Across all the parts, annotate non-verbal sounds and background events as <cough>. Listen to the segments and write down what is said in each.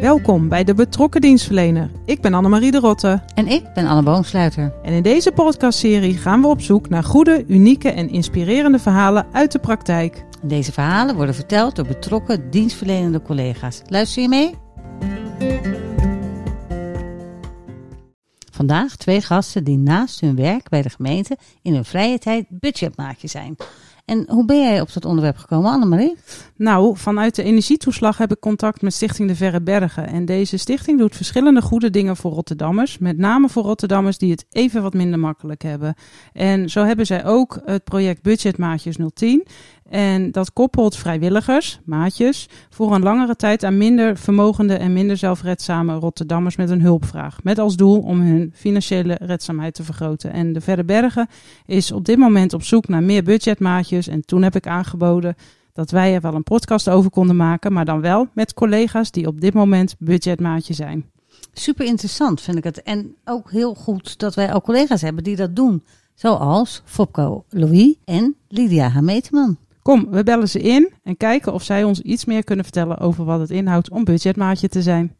Welkom bij de Betrokken Dienstverlener. Ik ben Annemarie de Rotte. En ik ben Anne Boomsluiter. En in deze podcastserie gaan we op zoek naar goede, unieke en inspirerende verhalen uit de praktijk. Deze verhalen worden verteld door betrokken dienstverlenende collega's. Luister je mee? Vandaag twee gasten die naast hun werk bij de gemeente in hun vrije tijd budgetmaatje zijn. En hoe ben jij op dat onderwerp gekomen, Annemarie? Nou, vanuit de energietoeslag heb ik contact met Stichting de Verre Bergen. En deze stichting doet verschillende goede dingen voor Rotterdammers. Met name voor Rotterdammers die het even wat minder makkelijk hebben. En zo hebben zij ook het project Budgetmaatjes 010. En dat koppelt vrijwilligers, maatjes, voor een langere tijd aan minder vermogende en minder zelfredzame Rotterdammers met een hulpvraag. Met als doel om hun financiële redzaamheid te vergroten. En de Verre Bergen is op dit moment op zoek naar meer budgetmaatjes. En toen heb ik aangeboden dat wij er wel een podcast over konden maken, maar dan wel met collega's die op dit moment budgetmaatje zijn. Super interessant vind ik het. En ook heel goed dat wij ook collega's hebben die dat doen. Zoals Fopco Louis en Lydia Hameteman. Kom, we bellen ze in en kijken of zij ons iets meer kunnen vertellen over wat het inhoudt om budgetmaatje te zijn.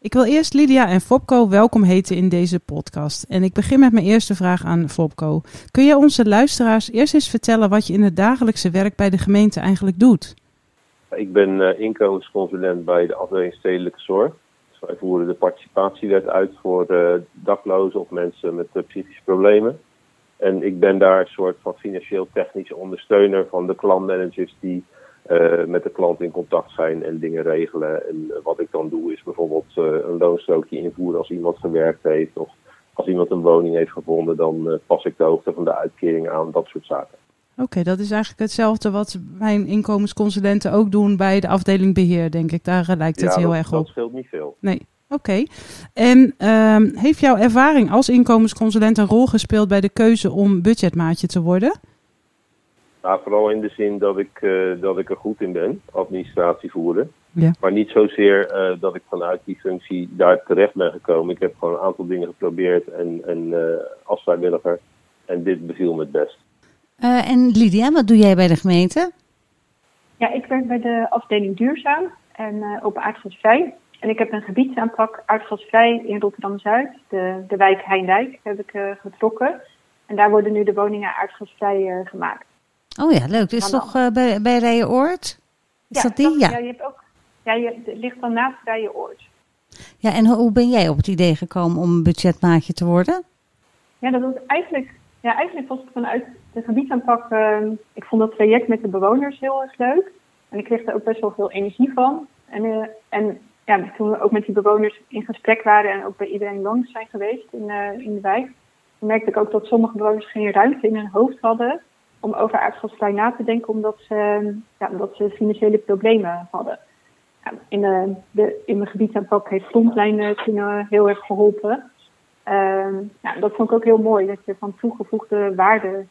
Ik wil eerst Lydia en Fopco welkom heten in deze podcast. En ik begin met mijn eerste vraag aan Fopco. Kun je onze luisteraars eerst eens vertellen wat je in het dagelijkse werk bij de gemeente eigenlijk doet? Ik ben uh, inkomensconsulent bij de afdeling Stedelijke Zorg. Wij voeren de participatiewet uit voor uh, daklozen of mensen met uh, psychische problemen. En ik ben daar een soort van financieel-technische ondersteuner van de klantmanagers die uh, met de klant in contact zijn en dingen regelen. En wat ik dan doe is bijvoorbeeld een loonstrookje invoeren als iemand gewerkt heeft. Of als iemand een woning heeft gevonden, dan pas ik de hoogte van de uitkering aan, dat soort zaken. Oké, okay, dat is eigenlijk hetzelfde wat mijn inkomensconsulenten ook doen bij de afdeling beheer, denk ik. Daar lijkt het ja, heel dat, erg op. dat scheelt niet veel. Nee, oké. Okay. En um, heeft jouw ervaring als inkomensconsulent een rol gespeeld bij de keuze om budgetmaatje te worden? Nou, vooral in de zin dat ik, uh, dat ik er goed in ben, administratie voeren. Ja. Maar niet zozeer uh, dat ik vanuit die functie daar terecht ben gekomen. Ik heb gewoon een aantal dingen geprobeerd en, en uh, als vrijwilliger. En dit beviel me het best. Uh, en Lydia, wat doe jij bij de gemeente? Ja, ik werk bij de afdeling duurzaam en uh, op aardgasvrij. En ik heb een gebiedsaanpak aardgasvrij in Rotterdam-Zuid, de, de wijk Heindijk, heb ik uh, getrokken. En daar worden nu de woningen aardgasvrij gemaakt. Oh ja, leuk. Dat is toch bij, bij Rijenoord? Is ja, dat die? Dat, ja. ja, je hebt ook, ja, je, het ligt dan naast Rijenoord. Ja, en hoe ben jij op het idee gekomen om budgetmaatje te worden? Ja, dat was eigenlijk, ja, eigenlijk was het vanuit de gebiedsaanpak. Uh, ik vond dat traject met de bewoners heel erg leuk. En ik kreeg er ook best wel veel energie van. En, uh, en ja, toen we ook met die bewoners in gesprek waren en ook bij iedereen langs zijn geweest in, uh, in de wijk, merkte ik ook dat sommige bewoners geen ruimte in hun hoofd hadden om over aardgasvrij na te denken, omdat ze, ja, omdat ze financiële problemen hadden. Ja, in, de, de, in mijn gebiedsaanpak heeft Frontline toen heel erg geholpen. Uh, nou, dat vond ik ook heel mooi, dat je van toegevoegde waarde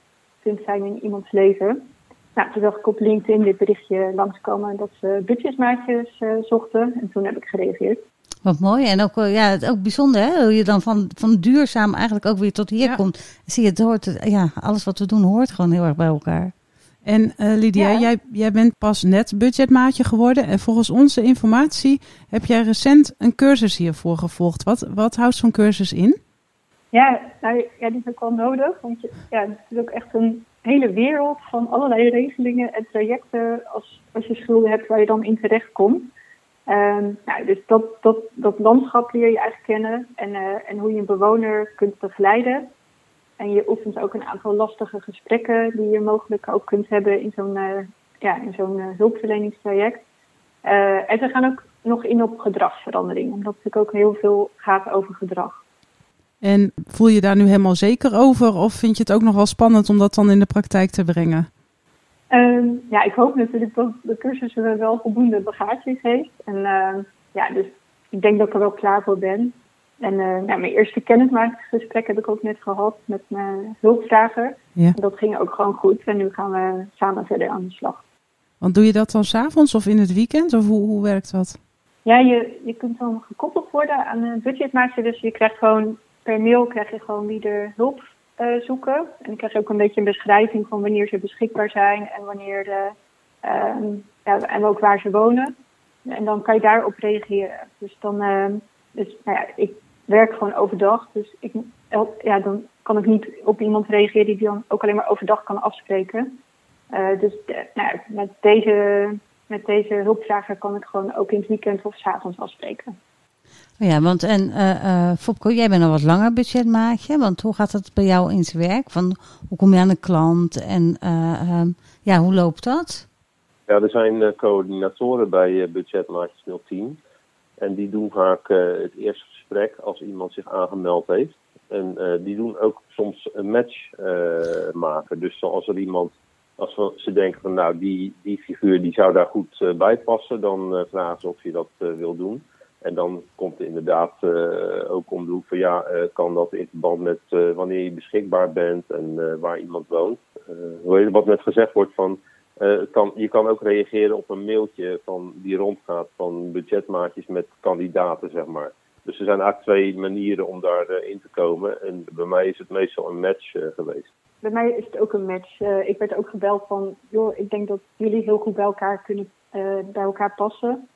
kunt zijn in iemands leven. Nou, toen zag ik op LinkedIn dit berichtje langskomen dat ze budgetmaatjes uh, zochten. En toen heb ik gereageerd. Wat mooi. En ook, ja, het ook bijzonder hè? hoe je dan van, van duurzaam eigenlijk ook weer tot hier ja. komt. Zie je, het hoort, ja, alles wat we doen hoort gewoon heel erg bij elkaar. En uh, Lydia, ja. jij, jij bent pas net budgetmaatje geworden. En volgens onze informatie heb jij recent een cursus hiervoor gevolgd. Wat, wat houdt zo'n cursus in? Ja, nou, die is ook wel nodig. Want je, ja, het is ook echt een hele wereld van allerlei regelingen en trajecten als, als je schulden hebt waar je dan in terecht komt. Um, nou, dus dat, dat, dat landschap leer je eigenlijk kennen en, uh, en hoe je een bewoner kunt begeleiden. En je oefent ook een aantal lastige gesprekken die je mogelijk ook kunt hebben in zo'n uh, ja, in zo'n uh, hulpverleningstraject. en ze gaan ook nog in op gedragsverandering, omdat het ook heel veel gaat over gedrag. En voel je daar nu helemaal zeker over of vind je het ook nog wel spannend om dat dan in de praktijk te brengen? Um, ja, ik hoop natuurlijk dat de cursus wel voldoende bagage heeft. En uh, ja, dus ik denk dat ik er wel klaar voor ben. En uh, ja, mijn eerste kennismakingsgesprek heb ik ook net gehad met mijn hulpvrager. Ja. En dat ging ook gewoon goed. En nu gaan we samen verder aan de slag. Want doe je dat dan s'avonds of in het weekend? Of hoe, hoe werkt dat? Ja, je, je kunt dan gekoppeld worden aan een budgetmaatje. Dus je krijgt gewoon per mail krijg je gewoon wie er hulp zoeken. En ik krijg ook een beetje een beschrijving van wanneer ze beschikbaar zijn en wanneer de, ehm, ja, en ook waar ze wonen. En dan kan je daarop reageren. Dus dan, ehm, dus, nou ja, ik werk gewoon overdag. Dus ik, ja, dan kan ik niet op iemand reageren die dan ook alleen maar overdag kan afspreken. Uh, dus nou ja, met, deze, met deze hulpvrager kan ik gewoon ook in het weekend of s avonds afspreken. Ja, want en uh, Fopko, jij bent een wat langer budgetmaatje. Want hoe gaat het bij jou in zijn werk? Van, hoe kom je aan een klant en uh, ja, hoe loopt dat? Ja, er zijn coördinatoren bij budgetmaatjes 010. En die doen vaak het eerste gesprek als iemand zich aangemeld heeft. En die doen ook soms een match maken. Dus als er iemand als ze denken van nou, die, die figuur die zou daar goed bij passen, dan vragen ze of je dat wil doen. En dan komt er inderdaad ook om de hoek van ja, kan dat in verband met wanneer je beschikbaar bent en waar iemand woont. wat net gezegd wordt van je kan ook reageren op een mailtje van, die rondgaat van budgetmaatjes met kandidaten, zeg maar. Dus er zijn eigenlijk twee manieren om daarin in te komen. En bij mij is het meestal een match geweest bij mij is het ook een match. Ik werd ook gebeld van, joh, ik denk dat jullie heel goed bij elkaar kunnen, bij elkaar passen.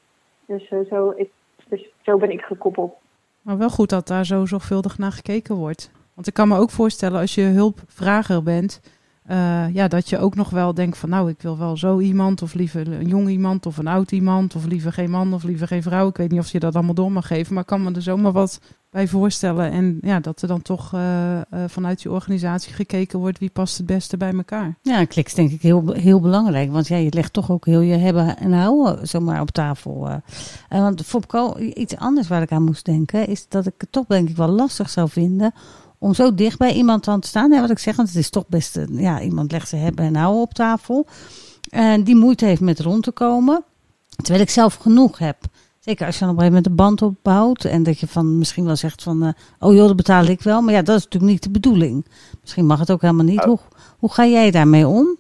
Dus, zo, ik, dus zo ben ik gekoppeld. Maar wel goed dat daar zo zorgvuldig naar gekeken wordt. Want ik kan me ook voorstellen als je hulpvrager bent, uh, ja, dat je ook nog wel denkt van nou, ik wil wel zo iemand, of liever een jong iemand, of een oud iemand, of liever geen man, of liever geen vrouw. Ik weet niet of je dat allemaal door mag geven, maar kan me er zomaar wat bij voorstellen. En ja, dat er dan toch uh, uh, vanuit je organisatie gekeken wordt wie past het beste bij elkaar. Ja, kliks denk ik heel, heel belangrijk, want ja, je legt toch ook heel je hebben en houden zomaar op tafel. want Fopco, iets anders waar ik aan moest denken, is dat ik het toch denk ik wel lastig zou vinden om zo dicht bij iemand aan te staan. Wat ik zeg, want het is toch best, ja, iemand legt ze hebben en houden op tafel. En die moeite heeft met rond te komen. Terwijl ik zelf genoeg heb. Zeker als je dan op een gegeven moment de band opbouwt. En dat je van misschien wel zegt van, uh, oh joh, dat betaal ik wel. Maar ja, dat is natuurlijk niet de bedoeling. Misschien mag het ook helemaal niet. Hoe, hoe ga jij daarmee om?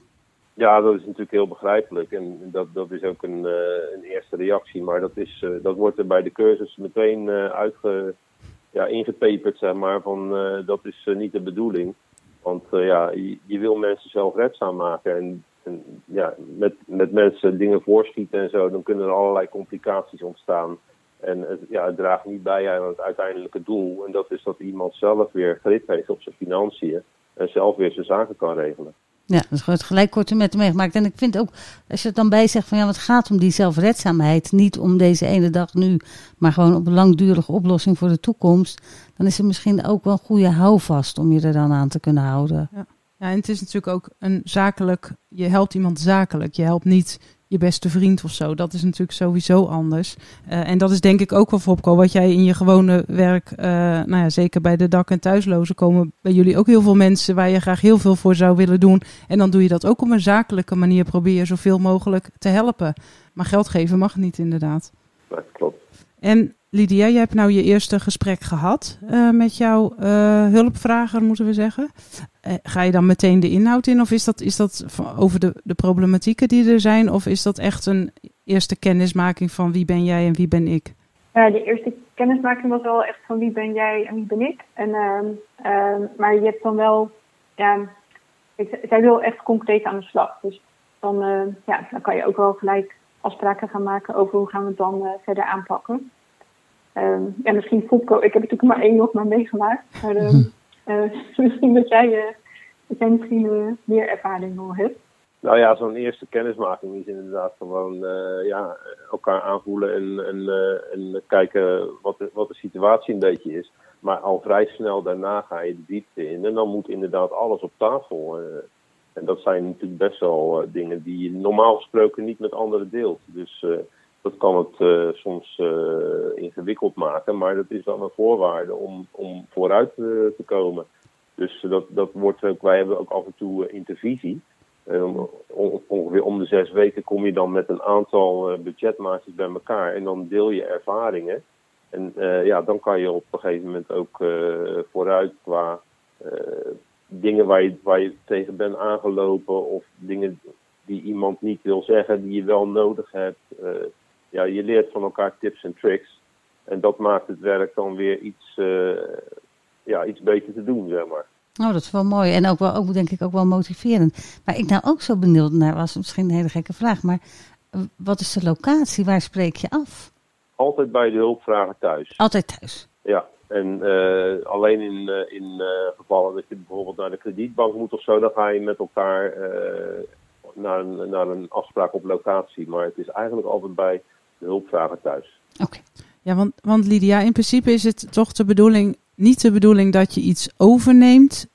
Ja, dat is natuurlijk heel begrijpelijk. En dat, dat is ook een, uh, een eerste reactie. Maar dat, is, uh, dat wordt er bij de cursus meteen uitge ja, ingepeperd, zeg maar, van dat is niet de bedoeling. Want ja, je, je, wil mensen zelfredzaam maken. En, en, ja, met, met mensen dingen voorschieten en zo, dan kunnen er allerlei complicaties ontstaan. En het, ja, het draagt niet bij aan het uiteindelijke doel. En dat is dat iemand zelf weer grip heeft op zijn financiën. En zelf weer zijn zaken kan regelen. Ja, dat is gewoon gelijk korte met meegemaakt. En ik vind ook, als je het dan bij zegt van ja, het gaat om die zelfredzaamheid. Niet om deze ene dag nu, maar gewoon op een langdurige oplossing voor de toekomst. Dan is er misschien ook wel een goede houvast om je er dan aan te kunnen houden. Ja. Ja, en het is natuurlijk ook een zakelijk, je helpt iemand zakelijk. Je helpt niet je beste vriend of zo. Dat is natuurlijk sowieso anders. Uh, en dat is denk ik ook wel Fopco, wat jij in je gewone werk, uh, nou ja, zeker bij de dak- en thuislozen komen bij jullie ook heel veel mensen waar je graag heel veel voor zou willen doen. En dan doe je dat ook op een zakelijke manier, probeer je zoveel mogelijk te helpen. Maar geld geven mag niet inderdaad. Dat klopt. En Lydia, jij hebt nou je eerste gesprek gehad uh, met jouw uh, hulpvrager, moeten we zeggen. Uh, ga je dan meteen de inhoud in of is dat, is dat over de, de problematieken die er zijn? Of is dat echt een eerste kennismaking van wie ben jij en wie ben ik? Ja, de eerste kennismaking was wel echt van wie ben jij en wie ben ik. En, uh, maar je hebt dan wel, ja, ik, zij wil echt concreet aan de slag. Dus dan, ja, dan kan je ook wel gelijk afspraken gaan maken over hoe gaan we het dan verder aanpakken. Um, ja, misschien Fopco, ik heb natuurlijk maar één nog maar meegemaakt. Maar uh, <laughs> uh, <laughs> misschien dat jij, uh, dat jij misschien meer ervaring al hebt. Nou ja, zo'n eerste kennismaking is inderdaad gewoon ja, elkaar aanvoelen en, en, en kijken wat de, wat de situatie een beetje is. Maar al vrij snel daarna ga je de diepte in en dan moet inderdaad alles op tafel. en dat zijn natuurlijk best wel dingen die je normaal gesproken niet met anderen deelt. Dus dat kan het uh, soms uh, ingewikkeld maken, maar dat is dan een voorwaarde om, om vooruit uh, te komen. Dus dat, dat wordt ook, wij hebben ook af en toe intervisie. ongeveer om de zes weken kom je dan met een aantal budgetmaatjes bij elkaar en dan deel je ervaringen. En ja, dan kan je op een gegeven moment ook vooruit qua dingen waar je, waar je tegen bent aangelopen of dingen die iemand niet wil zeggen, die je wel nodig hebt ja, je leert van elkaar tips en tricks. En dat maakt het werk dan weer iets, uh, ja, iets beter te doen, zeg maar. Oh, dat is wel mooi. En ook wel, ook, denk ik ook wel motiverend. Maar ik nou ook zo benieuwd naar, was misschien een hele gekke vraag, maar eh, wat is de locatie? Waar spreek je af? Altijd bij de hulpvrager thuis. Altijd thuis. Ja, en uh, alleen in, in uh, gevallen dat je bijvoorbeeld naar de kredietbank moet of zo, dan ga je met elkaar naar, een, naar een afspraak op locatie. Maar het is eigenlijk altijd bij de hulpvrager thuis. Oké. Ja, want, want Lydia, in principe is het toch de bedoeling, niet de bedoeling dat je iets overneemt,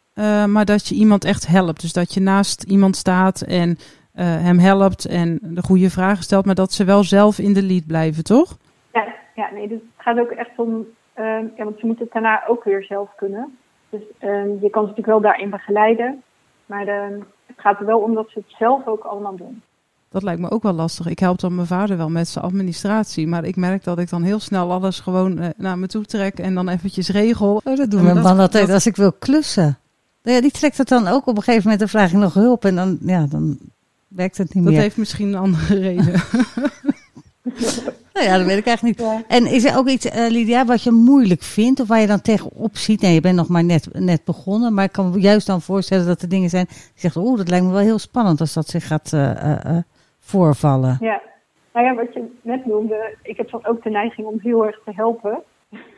maar dat je iemand echt helpt. Dus dat je naast iemand staat en hem helpt en de goede vragen stelt, maar dat ze wel zelf in de lead blijven, toch? Ja, ja nee, dus het gaat ook echt om Um, ja, want ze moeten het daarna ook weer zelf kunnen. Dus um, je kan ze natuurlijk wel daarin begeleiden. Maar um, het gaat er wel om dat ze het zelf ook allemaal doen. Dat lijkt me ook wel lastig. Ik help dan mijn vader wel met zijn administratie. Maar ik merk dat ik dan heel snel alles gewoon uh, naar me toe trek en dan eventjes regel. Oh, dat doen mijn man altijd als ik wil klussen. Nou ja, die trekt het dan ook op een gegeven moment. Dan vraag ik nog hulp en dan, ja, dan werkt het niet dat meer. Dat heeft misschien een andere <laughs> reden. Nou ja, dat weet ik eigenlijk niet. En is er ook iets, uh, Lydia, wat je moeilijk vindt of waar je dan tegenop ziet? Nee, je bent nog maar net, net begonnen, maar ik kan me juist dan voorstellen dat er dingen zijn die zegt, oeh, dat lijkt me wel heel spannend als dat zich gaat uh, uh, voorvallen. Ja, nou ja, wat je net noemde, ik heb dan ook de neiging om heel erg te helpen.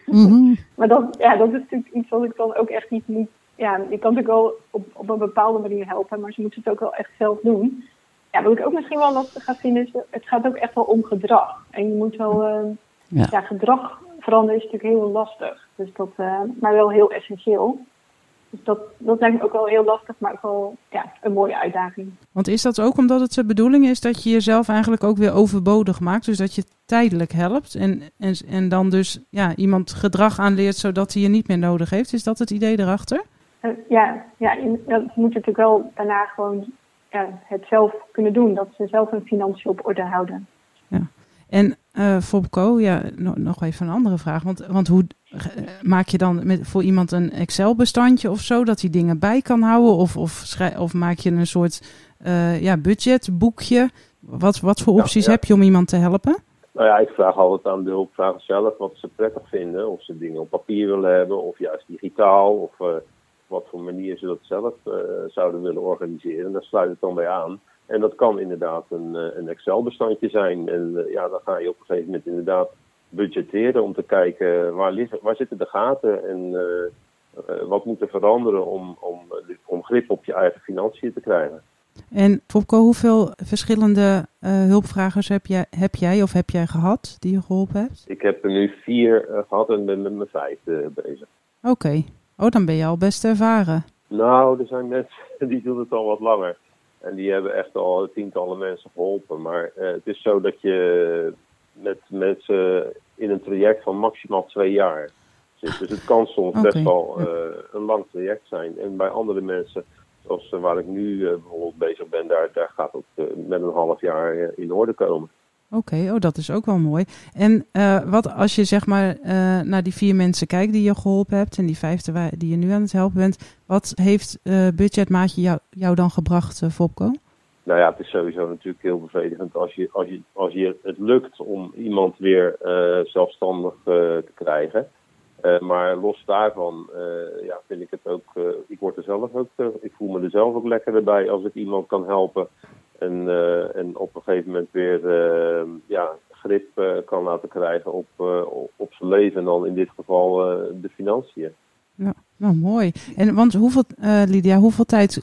Mm -hmm. <laughs> maar dat, ja, dat is natuurlijk iets wat ik dan ook echt niet moet. Ja, je kan natuurlijk wel op, op een bepaalde manier helpen, maar ze moeten het ook wel echt zelf doen. Ja, wat ik ook misschien wel lastig ga vinden is, het gaat ook echt wel om gedrag. En je moet wel, uh, ja. ja. gedrag veranderen is natuurlijk heel lastig. Dus dat, uh, maar wel heel essentieel. Dus dat, dat lijkt me ook wel heel lastig, maar ook wel ja, een mooie uitdaging. Want is dat ook omdat het de bedoeling is dat je jezelf eigenlijk ook weer overbodig maakt? Dus dat je tijdelijk helpt en, en, en dan dus ja, iemand gedrag aanleert zodat hij je niet meer nodig heeft? Is dat het idee erachter? Uh, ja, ja, je, dat moet natuurlijk wel daarna gewoon ja, het zelf kunnen doen. Dat ze zelf hun financiën op orde houden. Ja. En uh, Fobco, ja, no, nog even een andere vraag. Want, want hoe uh, maak je dan met, voor iemand een Excel-bestandje of zo, dat hij dingen bij kan houden? Of, of, of maak je een soort uh, ja, budgetboekje? Wat, wat voor opties ja, ja. heb je om iemand te helpen? Nou ja, ik vraag altijd aan de hulpvragen zelf wat ze prettig vinden. Of ze dingen op papier willen hebben, of juist digitaal. Of wat voor manier ze dat zelf zouden willen organiseren. Daar sluit het dan bij aan. En dat kan inderdaad een, uh, een Excel-bestandje zijn. En uh, ja, dan ga je op een gegeven moment inderdaad budgetteren om te kijken waar, liggen, waar zitten de gaten en wat moet er veranderen om, om, om grip op je eigen financiën te krijgen. En Fopco, hoeveel verschillende hulpvragers heb jij, heb jij of heb jij gehad die je geholpen hebt? Ik heb er nu vier gehad en ben met mijn vijfde bezig. Oké. Okay. Oh, dan ben je al best ervaren. Nou, er zijn mensen <laughs> die doen het al wat langer. En die hebben echt al tientallen mensen geholpen. Maar uh, het is zo dat je met mensen in een traject van maximaal twee jaar zit. Dus het kan soms okay. best wel uh, een lang traject zijn. En bij andere mensen, zoals uh, waar ik nu uh, bijvoorbeeld bezig ben, daar, daar gaat het met een half jaar in orde komen. Oké, oh, dat is ook wel mooi. En uh, wat als je zeg maar uh, naar die vier mensen kijkt die je geholpen hebt en die vijfde die je nu aan het helpen bent, wat heeft uh, budgetmaatje jou, jou dan gebracht, Fopco? Nou ja, het is sowieso natuurlijk heel bevredigend als je, als je, als je het lukt om iemand weer zelfstandig te krijgen. maar los daarvan ja, vind ik het ook, ik word er zelf ook, ik voel me er zelf ook lekkerder bij als ik iemand kan helpen en, uh, en op een gegeven moment weer uh, ja, grip uh, kan laten krijgen op, op zijn leven. En dan in dit geval de financiën. Ja, nou mooi. En want hoeveel, Lydia, hoeveel tijd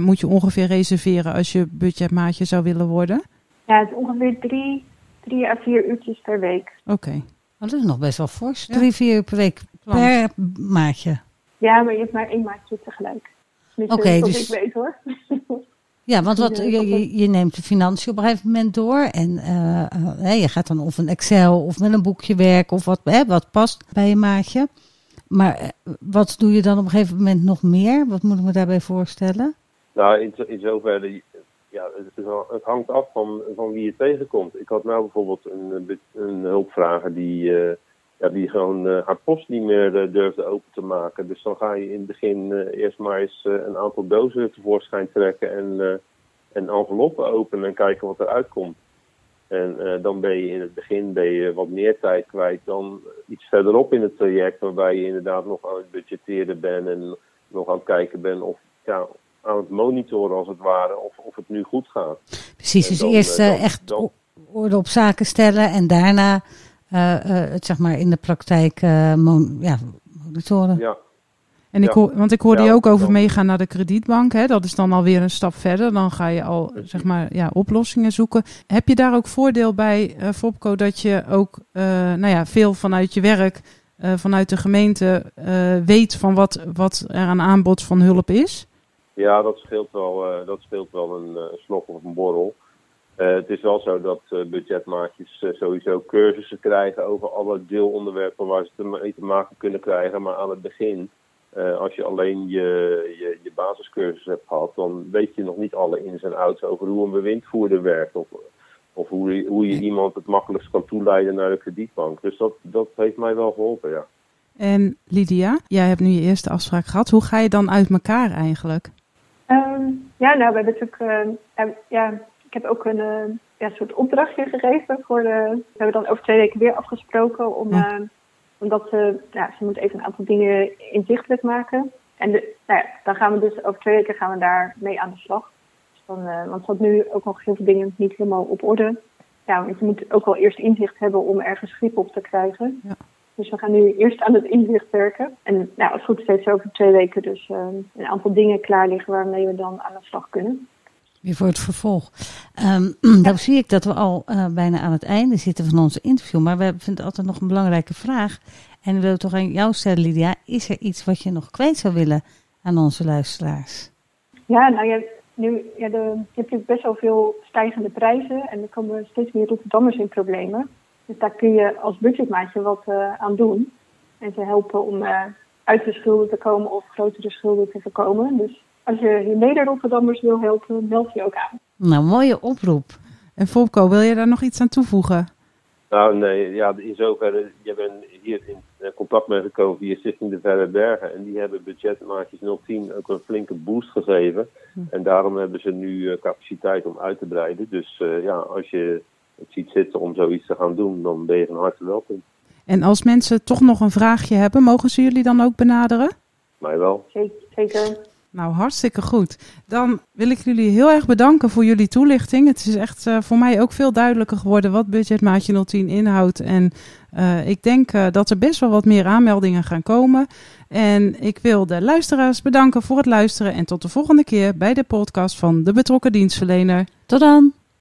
moet je ongeveer reserveren als je budgetmaatje zou willen worden? Ja, het is ongeveer drie, drie à vier uurtjes per week. Oké. Okay. Dat is nog best wel fors. Ja. Drie, vier per week per maatje. Ja, maar je hebt maar één maatje tegelijk. Oké, okay, dus... ik weet hoor. <laughs> Ja, want wat, je, je neemt de financiën op een gegeven moment door. En uh, uh, je gaat dan of een Excel of met een boekje werken of wat, hè, wat past bij je maatje. Maar wat doe je dan op een gegeven moment nog meer? Wat moet ik me daarbij voorstellen? Nou, in, in zoverre, ja, het, het, hangt af van, van wie je tegenkomt. Ik had nou bijvoorbeeld een, een hulpvrager die, uh, ja, die gewoon uh, haar post niet meer uh, durfde open te maken. Dus dan ga je in het begin eerst maar eens een aantal dozen tevoorschijn trekken en, en enveloppen openen en kijken wat eruit komt. En dan ben je in het begin ben je wat meer tijd kwijt dan iets verderop in het traject, waarbij je inderdaad nog aan het budgetteren bent en nog aan het kijken ben of ja, aan het monitoren als het ware, of, of het nu goed gaat. Precies, dus dan, eerst eh, eh, dan- echt dan- orde op zaken stellen en daarna eh, eh, het zeg maar in de praktijk eh, mon- ja, monitoren. Ja, En ik Ja. hoor, want ik hoorde Ja, je ook over meegaan naar de kredietbank. Hè? Dat is dan alweer een stap verder. Dan ga je al zeg maar, ja, oplossingen zoeken. Heb je daar ook voordeel bij, eh Fopco, dat je ook eh, nou ja, veel vanuit je werk, eh, vanuit de gemeente, eh, weet van wat, wat er aan aanbod van hulp is? ja dat, scheelt wel, eh, dat speelt wel een eh, slok of een borrel. Eh, het is wel zo dat eh, budgetmaatjes eh, sowieso cursussen krijgen over alle deelonderwerpen waar ze mee te maken kunnen krijgen. Maar aan het begin, eh, als je alleen je, je, je basiscursus hebt gehad, dan weet je nog niet alle ins en outs over hoe een bewindvoerder werkt. Of, of hoe, je- hoe je iemand het makkelijkst kan toeleiden naar de kredietbank. Dus dat, dat heeft mij wel geholpen, ja. En Lydia, jij hebt nu je eerste afspraak gehad. Hoe ga je dan uit elkaar eigenlijk? Ehm, ja, nou, we hebben natuurlijk, eh, eh, ja, heb ook een eh, ja, soort opdrachtje gegeven voor de, we hebben dan over twee weken weer afgesproken om, Ja. eh, omdat ze, ja, ze moet even een aantal dingen inzichtelijk maken. En de, nou ja, dan gaan we dus over twee weken gaan we daar mee aan de slag. Dus dan, eh, want ze had nu ook nog heel veel dingen niet helemaal op orde. Ja, want je moet ook wel eerst inzicht hebben om ergens grip op te krijgen. Ja. Dus we gaan nu eerst aan het inzicht werken. En nou, als het goed is, heeft ze over twee weken dus een aantal dingen klaar liggen waarmee we dan aan de slag kunnen. Weer voor het vervolg. Ehm <clears throat> nou zie ik dat we al eh, bijna aan het einde zitten van onze interview. Maar we vinden altijd nog een belangrijke vraag. En we willen toch aan jou stellen, Lydia. Is er iets wat je nog kwijt zou willen aan onze luisteraars? Ja, nou ja, nu, ja, de, je hebt natuurlijk best wel veel stijgende prijzen en er komen steeds meer Rotterdammers in problemen. Dus daar kun je als budgetmaatje wat eh, aan doen. En ze helpen om eh, uit de schulden te komen of grotere schulden te voorkomen. Dus als je je mede-Rotterdammers wil helpen, meld je ook aan. Nou, mooie oproep. En Fopco, wil je daar nog iets aan toevoegen? Nou, nee, ja, in zoverre, je bent hier in eh, contact mee gekomen via Stichting de Verre Bergen. En die hebben budgetmaatjes 010 ook een flinke boost gegeven. En daarom hebben ze nu eh, capaciteit om uit te breiden. Dus eh, ja, als je het ziet zitten om zoiets te gaan doen, dan ben je van harte welkom. En als mensen toch nog een vraagje hebben, mogen ze jullie dan ook benaderen? Mij wel. Zeker. Nou, hartstikke goed. Dan wil ik jullie heel erg bedanken voor jullie toelichting. Het is echt eh, voor mij ook veel duidelijker geworden wat budgetmaatje 010 inhoudt. En eh, ik denk eh, dat er best wel wat meer aanmeldingen gaan komen. En ik wil de luisteraars bedanken voor het luisteren. En tot de volgende keer bij de podcast van de betrokken dienstverlener. Tot dan!